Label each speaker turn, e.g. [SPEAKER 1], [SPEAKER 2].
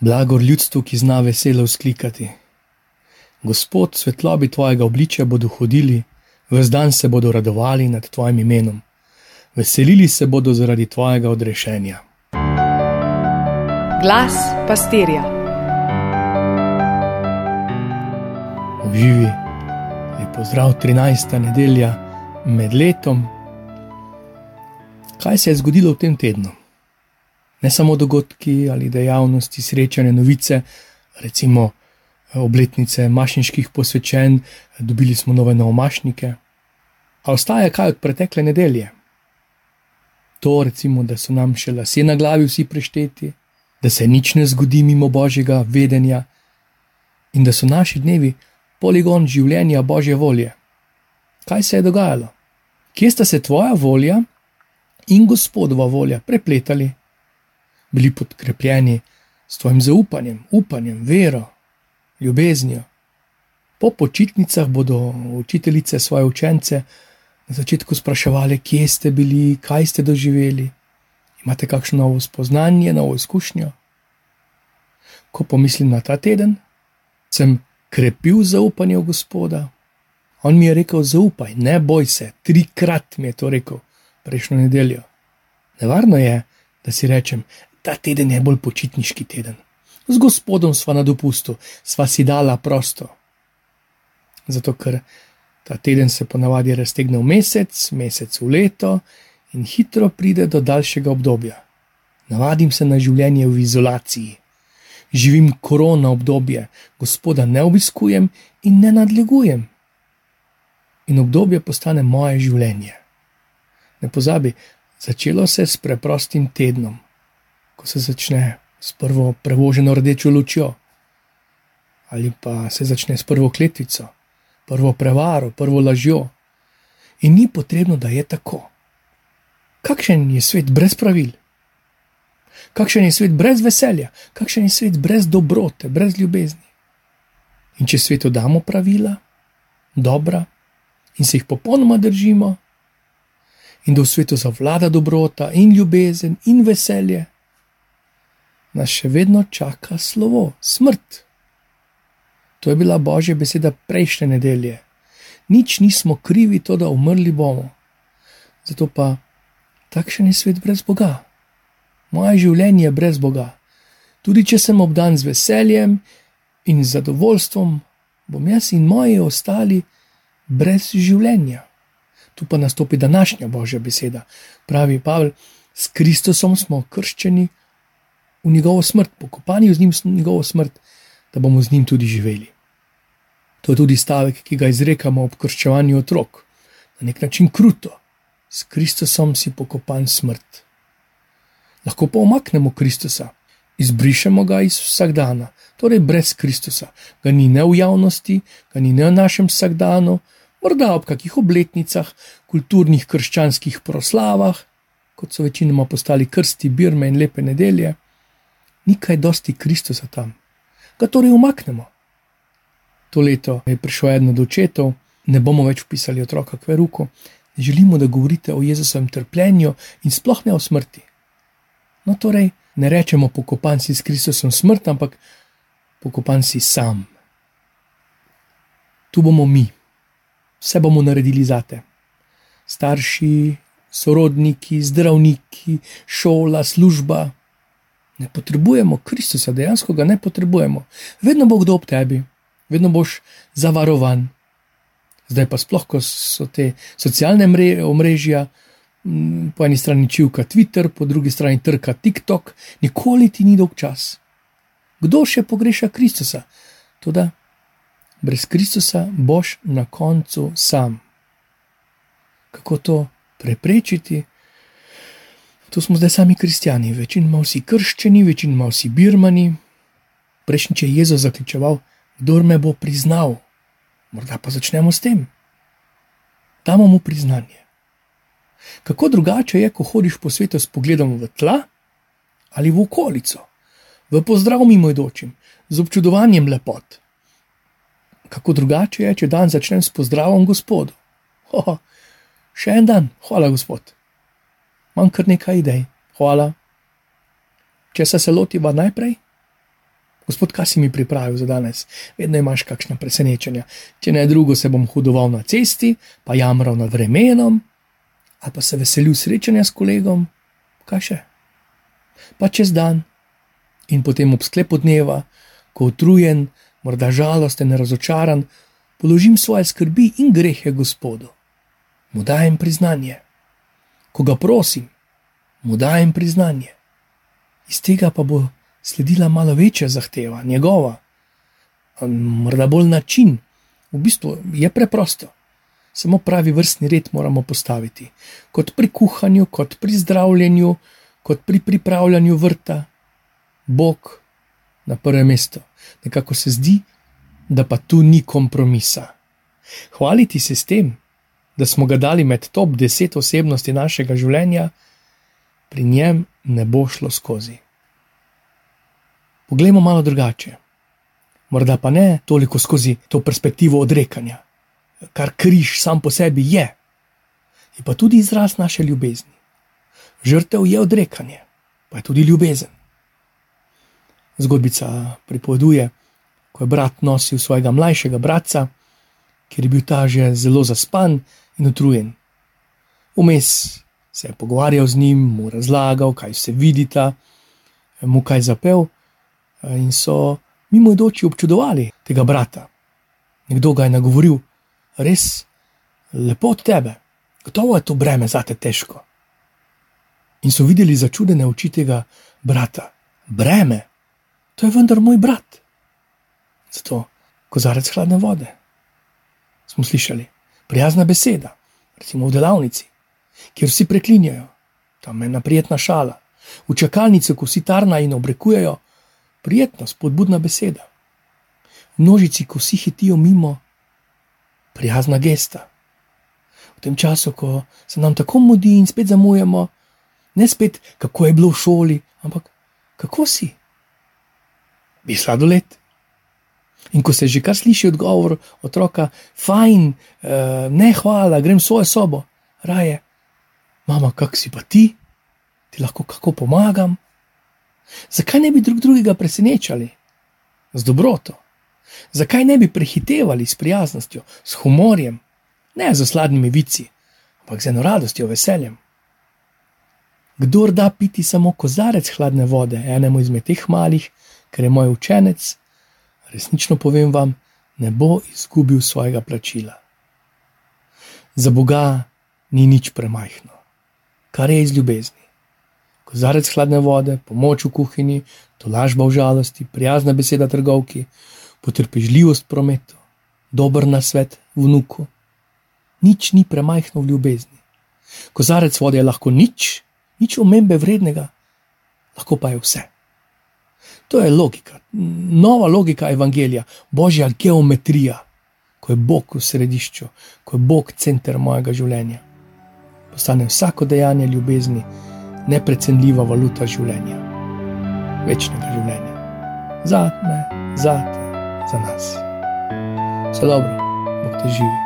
[SPEAKER 1] Blagor ljudstvu, ki zna veselo vzklikati. Gospod, svetlobi tvojega obličja bodo hodili, vse dan se bodo radovali nad tvojim imenom, veselili se bodo zaradi tvojega odrešenja.
[SPEAKER 2] Glas pastirja.
[SPEAKER 1] Uživi, lepo zdrav, 13. nedelja med letom. Kaj se je zgodilo v tem tednu? Ne samo dogodki ali dejavnosti, srečanje, novice, recimo eh, obletnice mašniških posvečen, dobili smo nove novomašnike. A ostaje kaj od pretekle nedelje? To, recimo, da so nam še lase na glavi vsi prešteti, da se nič ne zgodi mimo božjega vedenja in da so naši dnevi poligon življenja božje volje. Kaj se je dogajalo? Kje sta se tvoja volja in gospodova volja prepletali? Bili podkrepljeni s tvojim zaupanjem, upanjem, vero, ljubeznijo. Po počitnicah bodo učiteljice svoje učence na začetku spraševali, kje ste bili, kaj ste doživeli, imate kakšno novo spoznanje, novo izkušnjo. Ko pomislim na ta teden, sem krepil zaupanje v Gospoda. On mi je rekel: Zaupaj, ne boj se, trikrat mi je to rekel prejšnjo nedeljo. Nevarno je, da si rečem: ta teden je bolj počitniški teden. Z gospodom sva na dopustu, sva si dala prosto. Zato, ker ta teden se ponavadi raztegne v mesec, mesec v leto in hitro pride do daljšega obdobja. Navadim se na življenje v izolaciji. Živim korona obdobje, gospoda ne obiskujem in ne nadlegujem. In obdobje postane moje življenje. Ne pozabi, začelo se s preprostim tednom ko se začne s prvo prevoženo rdečo lučjo, ali pa se začne s prvo kletvico, prvo prevaro, prvo lažjo. In ni potrebno, da je tako. Kakšen je svet brez pravil? Kakšen je svet brez veselja, kakšen je svet brez dobrote, brez ljubezni? In če svetu damo pravila, dobra, in se jih popolnoma držimo, in da v svetu zavlada dobrota in ljubezen in veselje, nas še vedno čaka slovo, smrt. To je bila božja beseda prejšnje nedelje. Nič nismo krivi, to da umrli bomo. Zato pa takšen je svet brez Boga. Moje življenje je brez Boga. Tudi če sem obdan z veseljem in zadovoljstvom, bom jaz in moji ostali brez življenja. Tu pa nastopi današnja božja beseda. Pravi Pavel, s Kristusom smo krščeni v njegovo smrt, pokopani z njim v njegovo smrt, da bomo z njim tudi živeli. To je tudi stavek, ki ga izrekamo ob krščevanju otrok, na nek način kruto. S Kristusom si pokopan smrt. Lahko pa omaknemo Kristusa, izbrišemo ga iz vsakdana, torej brez Kristusa. Ga ni ne v javnosti, ga ni ne v našem vsakdanu, morda ob kakih obletnicah, kulturnih krščanskih proslavah, kot so večinoma postali krsti, birme in lepe nedelje ni kaj dosti Kristusa tam, ga torej umaknemo. To leto je prišel eden od očetov, ne bomo več pisali otroka k veruku, želimo, da govorite o Jezusovem trpljenju in sploh ne o smrti. No, torej, ne rečemo pokopan si s Kristusom smrt, ampak pokopan si sam. Tu bomo mi, vse bomo naredili zate. Starši, sorodniki, zdravniki, šola, služba, Ne potrebujemo Kristusa, dejansko ga ne potrebujemo. Vedno bo kdo ob tebi, vedno boš zavarovan. Zdaj pa sploh, ko so te socialne omrežja, po eni strani čivka Twitter, po drugi strani trka TikTok, nikoli ti ni dolg čas. Kdo še pogreša Kristusa? Toda brez Kristusa boš na koncu sam. Kako to preprečiti? To smo zdaj sami kristijani, večinoma vsi krščeni, večinoma vsi birmani. Prejšnjič je Jezus zaključoval, kdo me bo priznal. Morda pa začnemo s tem. Damo mu priznanje. Kako drugače je, ko hodiš po svetu s pogledom v tla ali v okolico, v pozdrav mimoidočim, z občudovanjem lepot. Kako drugače je, če dan začnem s pozdravom gospodu. Ho, še en dan, hvala gospod imam kar nekaj idej. Hvala. Če se se lotiva najprej, Gospod, kaj si mi pripravil za danes? Vedno imaš kakšna presenečenja. Če ne drugo, se bom hudoval na cesti, pa jamral nad vremenom, ali pa se veselil srečanja s kolegom, kaj še. Pa čez dan in potem ob sklepu dneva, ko utrujen, morda žalosten, razočaran, položim svoje skrbi in grehe Gospodu. Mu dajem priznanje. Ko ga prosim, mu dajem priznanje. Iz tega pa bo sledila malo večja zahteva, njegova, morda bolj način. V bistvu je preprosto. Samo pravi vrstni red moramo postaviti, kot pri kuhanju, kot pri zdravljenju, kot pri pripravljanju vrta. Bog na prvem mestu. Nekako se zdi, da pa tu ni kompromisa. Hvaliti se s tem, da smo ga dali med top 10 osebnosti našega življenja, pri njem ne bo šlo skozi. Poglejmo malo drugače. Morda pa ne toliko skozi to perspektivo odrekanja, kar križ sam po sebi je, je pa tudi izraz naše ljubezni. Žrtev je odrekanje, pa je tudi ljubezen. Zgodbica pripoveduje, ko je brat nosil svojega mlajšega brata, ker je bil ta že zelo zaspan in utrujen. Vmes se je pogovarjal z njim, mu razlagal, kaj se vidita, mu kaj zapel, in so mimoidoči občudovali tega brata. Nekdo ga je nagovoril, res lepo od tebe, gotovo je to breme za te težko. In so videli začudene oči tega brata. Breme, to je vendar moj brat. Zato kozarec hladne vode. Smo slišali, prijazna beseda, recimo v delavnici, kjer vsi preklinjajo, tam je ena prijetna šala, v čakalnici, ko vsi tarna in obrekujejo, prijetna, spodbudna beseda. V množici, ko vsi hitijo mimo, prijazna gesta. V tem času, ko se nam tako mudi in spet zamujamo, ne spet, kako je bilo v šoli, ampak kako si. Bi sladoled. In ko se že kar sliši odgovor otroka, fajn, eh, ne hvala, grem v svojo sobo, raje, mama, kak si pa ti, ti lahko kako pomagam. Zakaj ne bi drug drugega presenečali z dobroto? Zakaj ne bi prehitevali s prijaznostjo, s humorjem, ne z sladnimi vici, ampak z eno radostjo, veseljem? Kdor da piti samo kozarec hladne vode enemu izmed teh malih, ker je moj učenec, resnično povem vam, ne bo izgubil svojega plačila. Za Boga ni nič premajhno, kar je iz ljubezni kozarec hladne vode, pomoč v kuhinji, tolažba v žalosti, prijazna beseda trgovki, potrpežljivost v prometu, dober nasvet vnuku. Nič ni premajhno v ljubezni. Kozarec vode je lahko nič, nič omembe vrednega, lahko pa je vse. To je logika, nova logika evangelija, božja geometrija, ko je Bog v središču, ko je Bog center mojega življenja. Postane vsako dejanje ljubezni neprecenljiva valuta življenja, večnega življenja. Za me, za te, za nas. Vse dobro, Bog te živi.